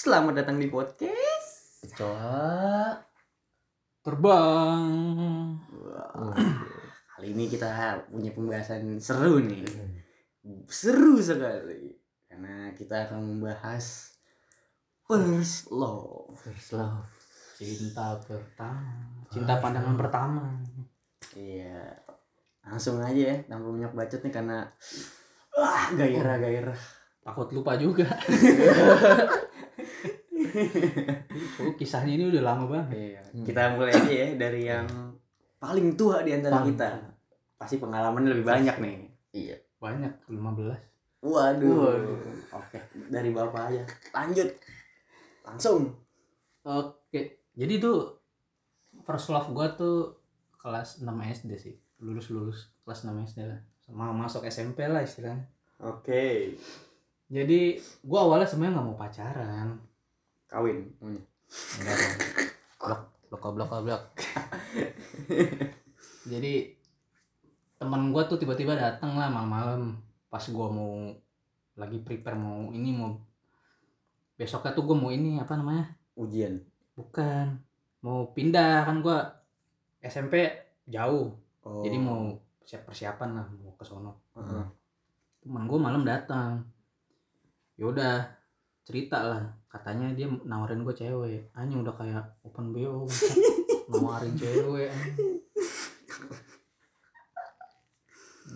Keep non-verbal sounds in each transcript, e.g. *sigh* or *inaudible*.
Selamat datang di podcast. Coba terbang Wah, Kali ini kita punya pembahasan seru nih. Seru sekali. Karena kita akan membahas first love. first love. cinta pertama cinta pandangan pertama Iya. Langsung aja ya, tanpa banyak bacot nih karena wah gairah gairah. takut lupa juga *laughs* *laughs* oh, kisahnya ini udah lama banget Iya. Kita mulai aja ya dari yang paling tua di antara Paling kita. Pasti pengalaman lebih banyak nih. Iya. banyak 15 Waduh. Waduh. Oke, dari bapak aja. Lanjut. Langsung. oke jadi tuh first love gua tuh kelas 6 SD sih lulus lulus kelas 6 SD lah mau masuk SMP lah istilahnya Oke. jadi gua awalnya sebenarnya nggak mau pacaran Kawin. dong. Blok, blok, blok, blok. Jadi teman gua tuh tiba-tiba datang lah malam-malam pas gua mau lagi prepare mau ini mau besoknya tuh gua mau ini apa namanya Ujian. bukan mau pindah kan gua SMP jauh Oh. jadi mau siap persiapan lah mau ke sono Heeh. teman gue malam datang yaudah cerita lah katanya dia nawarin gue cewek hanya udah kayak open bo bangsat. *laughs* nawarin cewek anjing.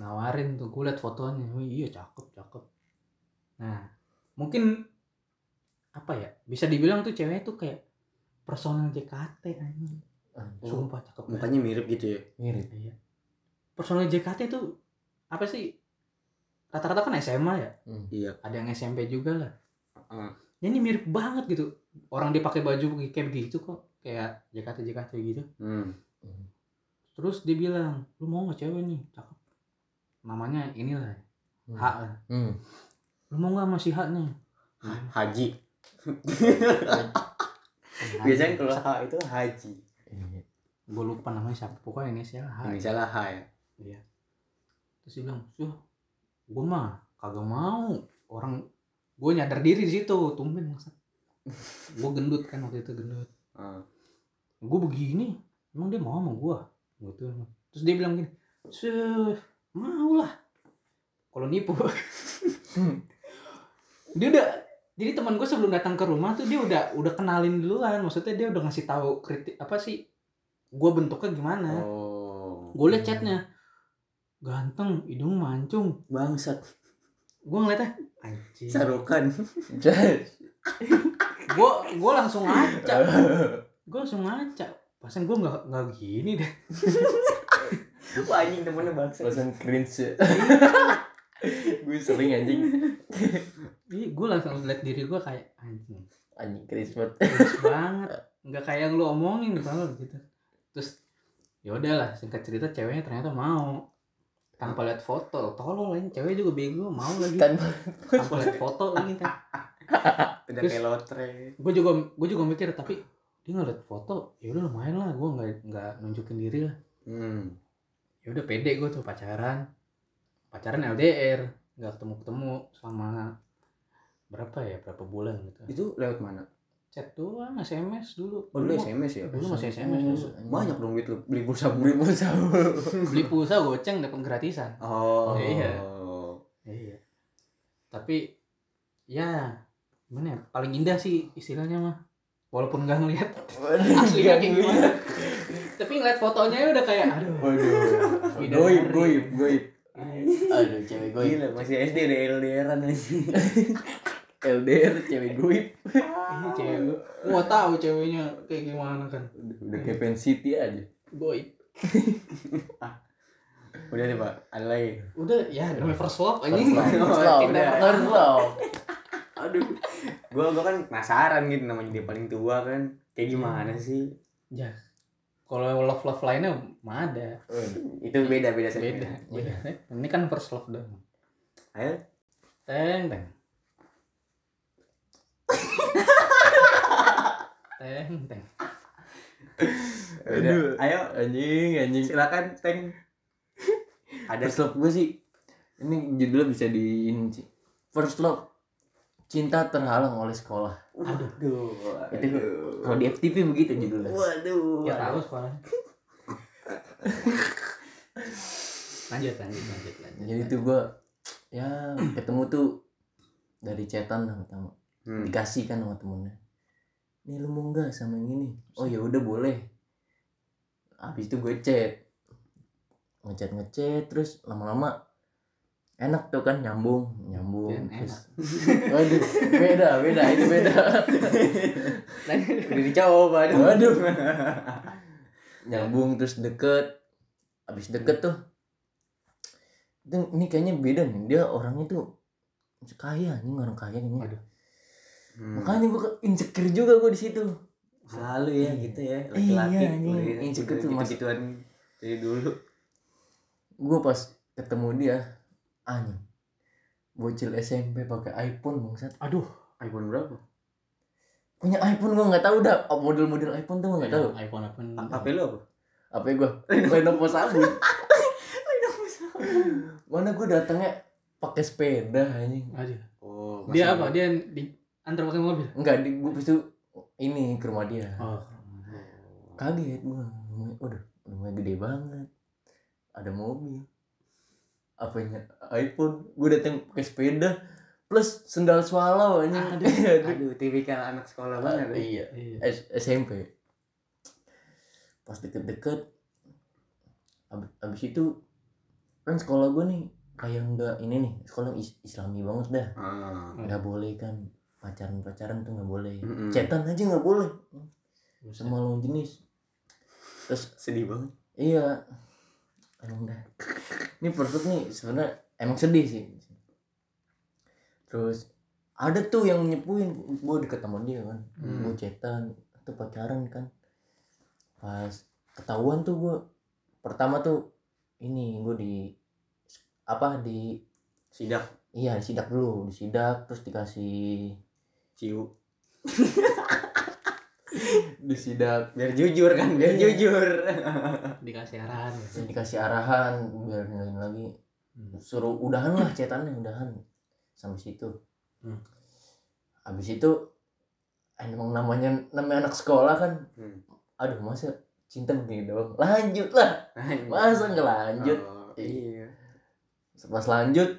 nawarin tuh gue liat fotonya oh iya cakep cakep nah mungkin apa ya bisa dibilang tuh cewek tuh kayak personal JKT anjing sumpah cakep banget. Mukanya mirip gitu ya. Mirip. Iya. Personal JKT itu apa sih? Rata-rata kan SMA ya. Iya. Ada yang SMP juga lah. Heeh. Ya, ini mirip banget gitu. Orang dia pakai baju kayak begitu kok. Kayak JKT JKT gitu. Hmm. Terus dia bilang, lu mau nggak cewek nih? Cakep. Namanya inilah. Hmm. Hak lah. Hmm. Lu mau nggak masih hak nih? Haji. *laughs* Biasanya kalau H itu haji. Iya. gue lupa namanya siapa. Pokoknya inisial H. Ini salah H ya. Iya. Terus dia bilang, "Suh, gue mah kagak mau. Orang gue nyadar diri di situ, tumben maksud. gue gendut kan waktu itu gendut. Heeh. Gue begini, emang dia mau sama gue? Gitu. Terus dia bilang gini, "Suh, mau lah." Kalau nipu. *laughs* dia udah jadi teman gue sebelum datang ke rumah tuh dia udah udah kenalin duluan maksudnya dia udah ngasih tahu kritik apa sih gue bentuknya gimana Oh. gue liat chatnya ganteng hidung mancung Bangsat. Gue ngeliatnya anjing Sarukan. Gue gue langsung ngaca *laughs* gue langsung ngaca pasan gue nggak nggak gini deh Wah anjing temennya bangsat. Langsung cringe. Gue sering anjing. gue langsung liat diri gue kayak anjing Anjing cringe banget. Bagus banget nggak kayak yang lu omongin gitu terus ya udahlah singkat cerita ceweknya ternyata mau tanpa lihat foto. Tolol lain cewek juga bego mau lagi Tanpa tanpa lihat foto. lagi kan *laughs* Udah kayak lotre. gue juga gue juga mikir tapi dia ngeliat foto ya udah lumayan lah. Gue nggak nggak nunjukin diri lah. Hmm. ya udah pede gue tuh pacaran. Pacaran LDR nggak ketemu ketemu selama berapa ya? Berapa bulan gitu. Itu lewat mana? Chat doang SMS dulu Oh dulu SMS ya? dulu masih SMS dulu. Banyak dong duit lu beli pulsa beli pulsa. *laughs* beli pulsa goceng dapat gratisan Oh. Iya. iya tapi ya gimana ya paling indah sih istilahnya mah walaupun nggak ngeliat aslinya kayak gimana tapi ngeliat fotonya udah kayak aduh Waduh. Goib, goib, goib. Aduh, cewek goib. Gila masih SD udah LDRan aja. *laughs* LDR cewek goib. ini cewek gue gua tahu ceweknya kayak gimana kan Udah, udah kayak City aja. boy Udah deh pak, ada lagi. udah ya namanya first love First anjing love, Oh, first love. First. Aduh. Gua gua kan penasaran gitu namanya dia paling tua kan. Kayak gimana sih? ya kalau love love lainnya mah ada Itu beda beda beda beda ini kan first love dong Ayo. teng teng teng teng Udah. Aduh. Ayo Anjing, anjing. silakan Teng. *laughs* Ada First love gue sih ini judulnya bisa di ini sih. First love cinta terhalang oleh sekolah Aduh. Aduh. itu kalau di FTV begitu judulnya Waduh. Ya tahu sekolah. *laughs* lanjut lanjut lanjut lanjut. jadi tuh gue ya ketemu tuh dari chatan lah pertama Hmm. dikasih kan sama temennya nih lu mau nggak sama yang ini oh ya udah boleh habis itu gue chat ngechat ngechat terus lama-lama enak tuh kan nyambung nyambung Dan terus *laughs* waduh beda beda itu beda Udah dicoba aduh. Waduh. nyambung terus deket habis deket tuh ini kayaknya beda nih dia orangnya tuh kaya nih orang kaya nih Waduh. Hmm. makanya gue insecure juga gue di situ Selalu ya gitu ya Iya, laki-laki. tuh, Mas. gitu-gituan dari dulu. gue pas ketemu dia anjing bocil SMP pakai iPhone bangsat Aduh. iPhone berapa? punya iPhone gue nggak tahu dah oh, model-model iPhone tuh gue nggak tahu iPhone iPhone. HP lu apa? apa gue Lenovo sabun mana gue datangnya pakai sepeda anjing Aduh. Oh, Dia apa? Dia di antar pakai mobil. enggak di gue itu ini ke rumah dia Oh. kaget gue udah rumahnya gede banget ada mobil apanya iPhone gue datang pakai sepeda plus sendal swallow anjing Aduh. *laughs* Aduh. Aduh, tipikal anak sekolah banget. ya. iya Iya. S- SMP pas deket-deket abis, abis itu kan sekolah gue nih kayak nggak ini nih sekolah is- islami banget dah Ah. nggak boleh kan pacaran pacaran tuh nggak boleh. Mm-mm. cetan aja nggak boleh. Sama lawan jenis. Terus Sedih banget. iya. Emang dah. Ini perfect nih sebenarnya emang sedih sih. Terus ada tuh yang nyepuin gue deket sama dia kan. Hmm. gue cetan tuh pacaran kan. Pas ketahuan tuh gue pertama tuh ini gue di apa di Sidak, iya disidak dulu disidak terus dikasih ciu. *laughs* disidak Biar jujur kan, biar Iya. jujur. Dikasih arahan. terus dikasih arahan biar nilai lagi Hmm. suruh udahan lah cetannya udahan sampai situ Hmm. habis itu emang namanya namanya anak sekolah kan Hmm. aduh masa cinta begini doang lanjut lah masa nggak lanjut Oh, iya. pas lanjut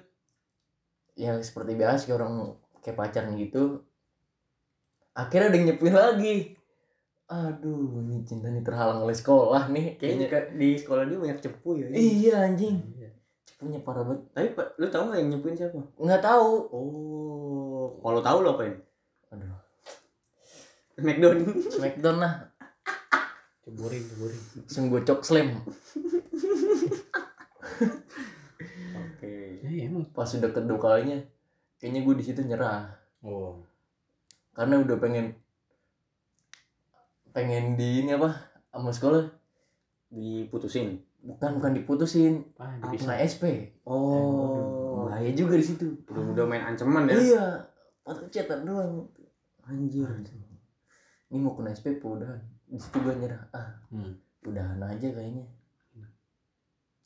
ya seperti biasa kayak orang kayak pacaran gitu akhirnya ada yang nyepuin lagi aduh ini cinta nih terhalang oleh sekolah nih Kayaknya di sekolah dia banyak cepu ya. iya anjing Iya. cepunya parah banget Tapi Pak, lu tahu nggak yang nyepuin siapa? nggak tahu Oh, kalau tahu lo apain? aduh Smackdown. smackdown lah Ceburin, ceburin. langsung gue cok slam Oke. Ya emang. pas udah kedua kalinya kayaknya gue di situ nyerah Oh. Karena udah pengen pengen di ini apa sama sekolah. Diputusin. bukan bukan diputusin. Kena SP Oh. bahaya juga di situ. Udah udah main ancaman ya. iya. Patut cetak doang. Anjir. ini mau kena SP udahan? Di situ gue nyerah. Ah Hmm. udahan aja kayaknya.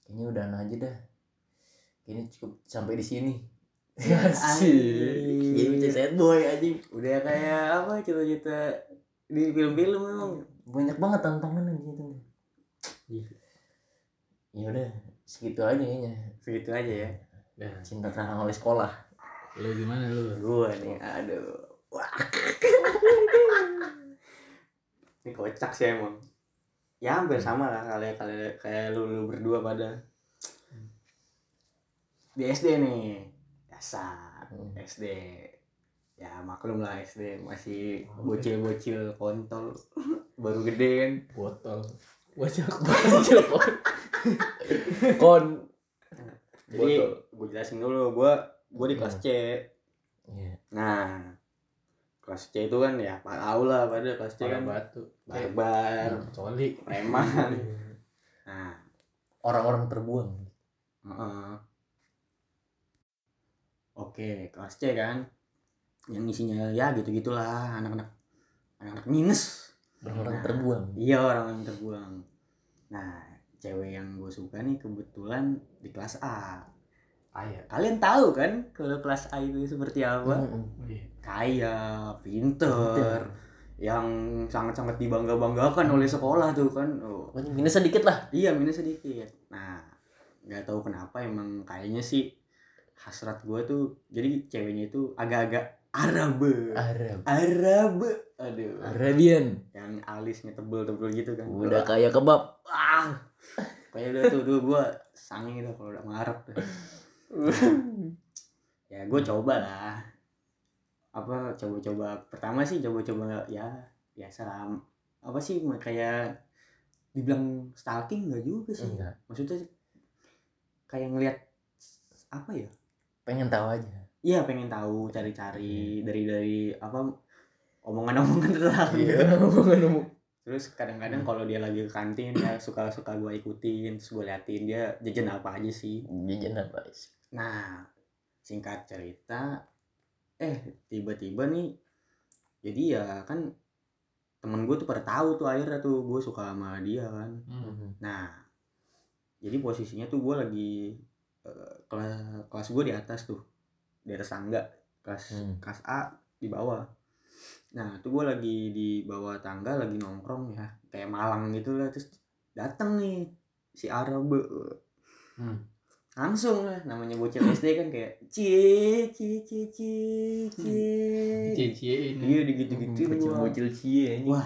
Kayaknya udahan aja dah. Kayaknya cukup sampai di sini Anjing. Jadi bisa sad boy aja Udah kayak apa cita-cita di film-film memang. banyak banget situ Iya. ya udah segitu aja kayaknya Segitu aja ya. Dah. cinta terhalang oleh sekolah Lu gimana lu? Gua nih, aduh. Wah. *laughs* Ini kocak sih emang. Ya hampir sama lah kayak kayak kayak lu, lu berdua pada di SD nih. Dasar Hmm. SD. Ya maklum lah SD masih bocil-bocil kontol baru gede kan. Botol. Bocah Bocil, kon kon Jadi gue jelasin dulu, gue gue di kelas C. Iya. Nah, kelas C itu kan ya tahu lah pada kelas C kan batu. barbar, Coli. preman. *laughs* Nah, orang-orang terbuang heeh. Oke, kelas C kan. Yang isinya ya gitu-gitulah anak-anak anak-anak minus. orang-orang Nah, terbuang Iya, orang yang terbuang. Nah, cewek yang gue suka nih kebetulan di kelas A. kaya kalian tahu kan kalau kelas A itu seperti apa. Oh, iya. kaya pinter Pinter. yang sangat-sangat dibangga banggakan oleh sekolah tuh kan oh, minus sedikit lah iya minus sedikit nah nggak tahu kenapa emang kayaknya sih hasrat gue tuh jadi ceweknya itu agak-agak Arabe Arab. Arabe aduh. Arabian. Yang alisnya tebel-tebel gitu kan. Udah kayak kebab. Ah. Kayak udah tuh dulu gue sange gitu kalau udah ngarep tuh. *laughs* Ya gue coba lah. Apa coba-coba pertama sih coba-coba ya biasa lah. Apa sih kayak dibilang stalking nggak juga sih. Enggak. Maksudnya kayak ngelihat apa ya pengen tahu aja. Iya pengen tahu cari-cari dari dari apa omongan-omongan tentang *laughs* omongan umum terus kadang-kadang kalau dia lagi ke kantin ya suka-suka gue ikutin terus gue liatin dia jajan apa aja sih. Jajan apa sih? Nah singkat cerita eh tiba-tiba nih jadi ya kan temen gue tuh pada tahu tuh akhirnya tuh gue suka sama dia kan. Hmm. nah jadi posisinya tuh gue lagi kelas kelas gue di atas tuh. Di atas tangga. Kelas Hmm. kelas A di bawah. Nah tuh gue lagi di bawah tangga lagi nongkrong ya. Kayak malang gitu lah terus datang nih si Arabe Hmm. langsung lah namanya bocil SD kan kayak cie cie cie cie cie Cie-cie ini iya digitu gitu bocil-bocil cie ini wah.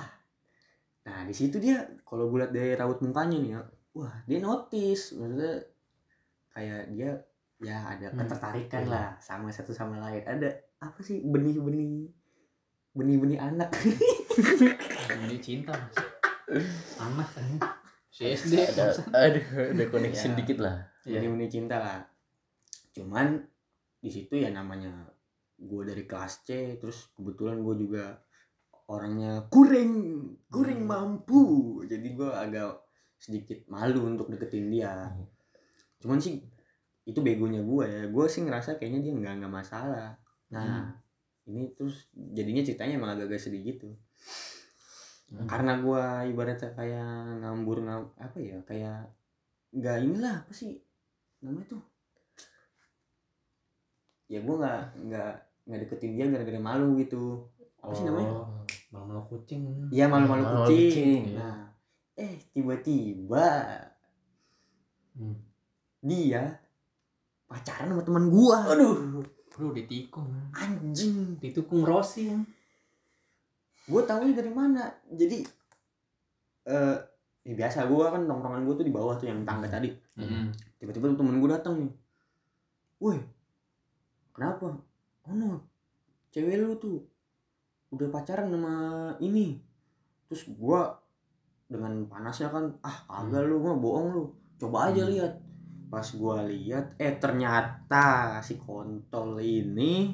Nah di situ dia kalau gue liat dari raut mukanya nih ya wah dia notice. Maksudnya kayak dia ya ada Hmm. ketertarikan Iya. lah sama satu sama lain ada apa sih benih-benih benih-benih anak ini cinta mas anak kan si SD ada aduh ada connection Ya. dikit lah Iya. benih-benih cinta lah cuman di situ ya namanya gue dari kelas C terus kebetulan gue juga orangnya kurang kurang Hmm. mampu jadi gue agak sedikit malu untuk deketin dia Hmm. Cuman sih itu begonya gue ya gue sih ngerasa kayaknya dia nggak nggak masalah nah ini terus jadinya ceritanya emang agak-agak sedih gitu Hmm. karena gue ibaratnya kayak ngambur ngam apa ya kayak nggak inilah apa sih namanya tuh ya gue nggak nggak nggak deketin dia gara-gara malu gitu apa sih namanya Oh, malu-malu kucing Iya malu-malu Malu-malu kucing. kucing, iya. Nah, eh tiba-tiba Hmm. Dia pacaran sama teman gua. aduh Bro ditikung Anjing. ditukung Rossi ya. Gua tahu dari mana. Jadi eh ya biasa gua kan nongkrongan gua tuh di bawah tuh yang tangga tadi. Hmm. Tiba-tiba tuh temen gua datang nih. Woi. Kenapa? Oh no. Cewek lu tuh udah pacaran sama ini. Terus gua dengan panasnya kan ah kagak lu mah bohong lu. Coba aja Hmm. lihat. Pas gua lihat eh ternyata si kontol ini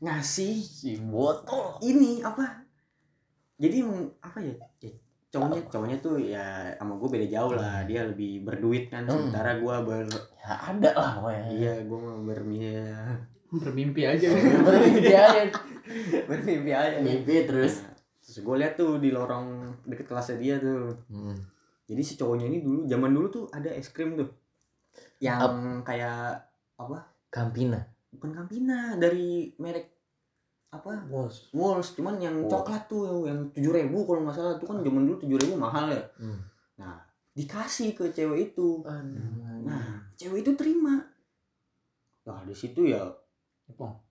ngasih si botol ini apa? Jadi apa ya? ya cowoknya cowoknya tuh ya sama gue beda jauh lah dia lebih berduit kan Hmm. sementara gue ber ya ada lah pokoknya iya gue mau bermimpi bermimpi aja *laughs* bermimpi aja *laughs* bermimpi aja mimpi terus Nah, terus gue lihat tuh di lorong deket kelasnya dia tuh hmm. Jadi si cowoknya ini dulu zaman dulu tuh ada es krim tuh. Yang kayak apa? Campina. Bukan Campina dari merek apa? Bos Walls cuman yang Walls. coklat tuh yang tujuh ribu kalau nggak salah. Tuh kan zaman dulu tujuh ribu mahal ya. Hmm. nah dikasih ke cewek itu. Aduh. Nah cewek itu terima. Nah di situ ya Epong.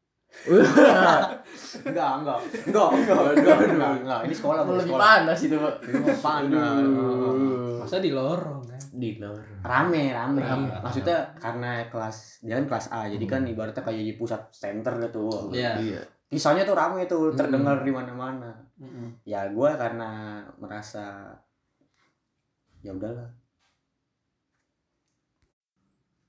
Enggak enggak. Enggak enggak enggak enggak, enggak. ini sekolah bukan sekolah. panas itu pak. Ini panas. Masa di lorong kan? Di luar rame rame, Rame. maksudnya karena kelas dia kan kelas A jadi kan Hmm. ibaratnya kayak di pusat center gitu. Iya. iya. Kisahnya tuh rame tuh Hmm. terdengar di mana-mana. Mm-mm. ya gue karena merasa ya udahlah.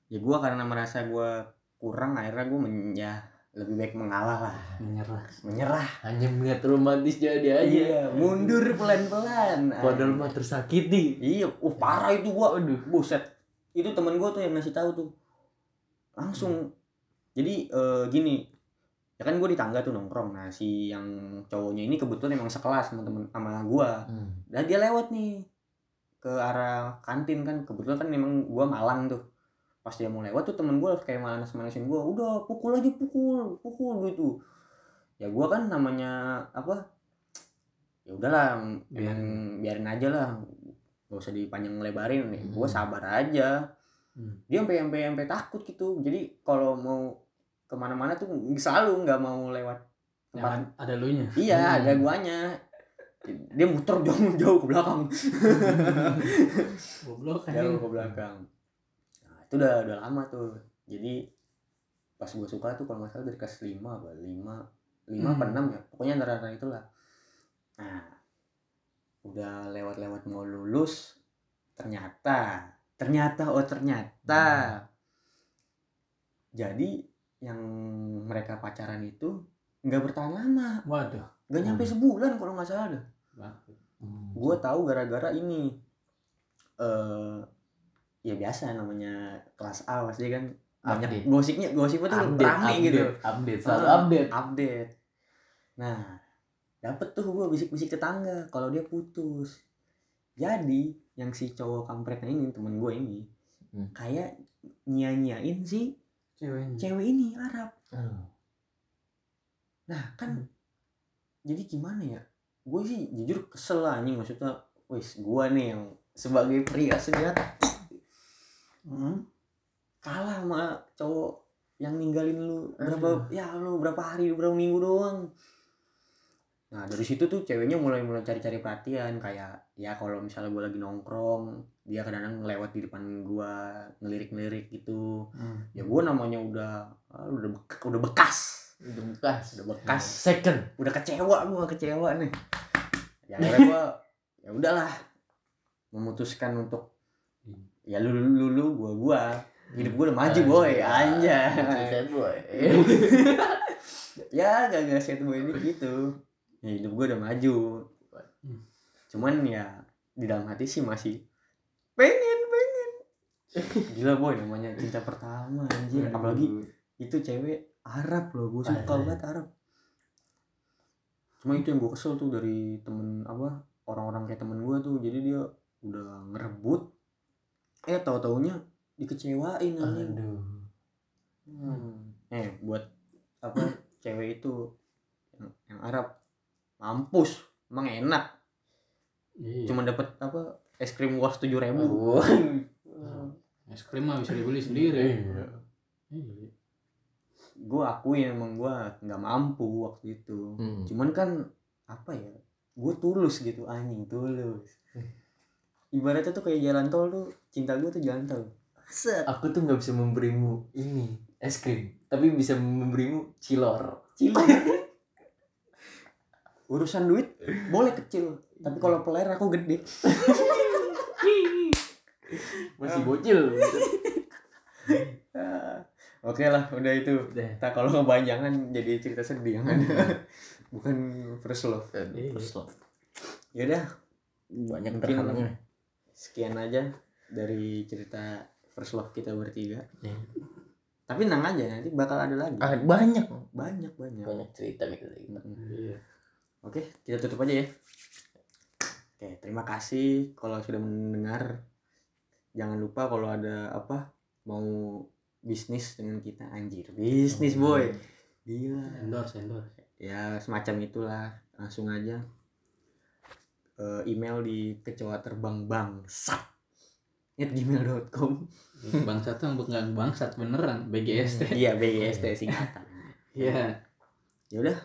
Ya gue karena merasa gue kurang akhirnya gue men ya lebih baik mengalah lah. Menyerah. Menyerah. Hanya melihat romantis jadi aja. Iya mundur pelan-pelan. Padahal mah tersakiti. Iya uh parah itu gua. Aduh buset. Itu temen gua tuh yang ngasih tahu tuh. Langsung. Jadi eh, gini. Ya kan gue di tangga tuh nongkrong. Nah si yang cowoknya ini kebetulan emang sekelas sama temen sama gua. Hmm. dan dia lewat nih ke arah kantin kan. Kebetulan kan memang gua malang tuh pas dia mau lewat tuh temen gue kayak manas manasin gue udah pukul aja pukul pukul gitu. Ya gue kan namanya apa ya udahlah biarin. biarin aja lah gak usah dipanjang lebarin. Nih gue Hmm. sabar aja. Hmm. dia sampai sampai sampai takut gitu. Jadi kalau mau ke mana-mana tuh selalu nggak mau lewat tempat. Yang ada lu nya iya Hmm. ada guanya. Dia muter jauh *laughs* jauh ke belakang. Goblok kan jauh ke belakang itu udah udah lama tuh jadi pas gue suka tuh kalau nggak salah dari kelas 5 apa 5 5 apa Hmm. 6 ya pokoknya antara antara itulah nah udah lewat-lewat mau lulus ternyata ternyata oh ternyata jadi yang mereka pacaran itu nggak bertahan lama waduh nggak nyampe Hmm. sebulan kalau nggak salah Bangkit. Hmm. gue tahu gara-gara ini eh ya biasa namanya kelas A pasti kan banyak Update. gosipnya gosipnya tuh update, rame update, gitu update selalu Ah, update update nah dapet tuh gue bisik-bisik tetangga kalau dia putus jadi yang si cowok kampretnya ini temen gue ini Hmm. kayak nyia-nyiain si ceweknya cewek ini Arab Aduh. nah kan Hmm. jadi gimana ya gue sih jujur kesel lah anjing maksudnya wis gue nih yang sebagai pria sejati Hmm. kalah sama cowok yang ninggalin lu berapa ya lu berapa hari berapa minggu doang. Nah dari situ tuh ceweknya mulai mulai cari-cari perhatian kayak ya kalau misalnya gue lagi nongkrong dia kadang-kadang lewat di depan gua ngelirik-ngelirik gitu. Hmm. ya gue namanya udah ah, udah bek- udah bekas. Udah bekas. Udah bekas. Second. Udah kecewa gua kecewa nih. Ya *laughs* gua ya udahlah memutuskan untuk ya lu lu lu, lu gua gua. Hidup gua udah maju boy. anjay. Sad boy. *laughs* Ya gak gak set boy. Ini gitu. Ya hidup gua udah maju. Cuman ya di dalam hati sih masih pengen pengen. Gila boy namanya cinta pertama anjir apalagi itu cewek Arab loh gue suka banget Arab. Cuma itu yang gue kesel tuh dari temen apa orang-orang kayak temen gue tuh. Jadi dia udah ngerebut eh tahu taunya dikecewain anjing aduh hmm. eh buat apa *clears throat* cewek itu yang, yang Arab mampus emang enak Iya. cuma dapat apa es krim was tujuh ribu Aduh. es krim mah bisa dibeli sendiri Iya. Iya. gue akui emang gue nggak mampu waktu itu Hmm. cuman kan apa ya gue tulus gitu anjing tulus ibaratnya tuh kayak jalan tol tuh cinta gue tuh jalan tol. Set. Aku tuh nggak bisa memberimu ini es krim. Tapi bisa memberimu cilor. Cilok *laughs* urusan duit boleh kecil. Tapi kalau peler aku gede. *laughs* Masih bocil. *laughs* Oke lah udah itu. Tak kalau kepanjangan jadi cerita sedih ada. Bukan first love. Terus loh, yaudah. Banyak Mungkin- terhalangnya sekian aja dari cerita first love kita bertiga Iya. tapi tenang aja nanti bakal ada lagi ah, banyak banyak banyak banyak cerita gitu Iya. Oke, kita tutup aja ya. Oke, terima kasih kalau sudah mendengar. Jangan lupa kalau ada apa mau bisnis dengan kita anjir. Bisnis boy. Gila. endorse endorse Ya semacam itulah. Langsung aja Eh, email di kecoa terbang bangsat. At gmail.com bangsat tuh bukan bangsat beneran BGST iya BGST *laughs* singkatan. Iya. Ya udah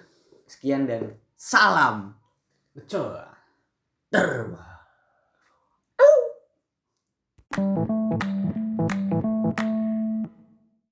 sekian dan salam Betul. terbang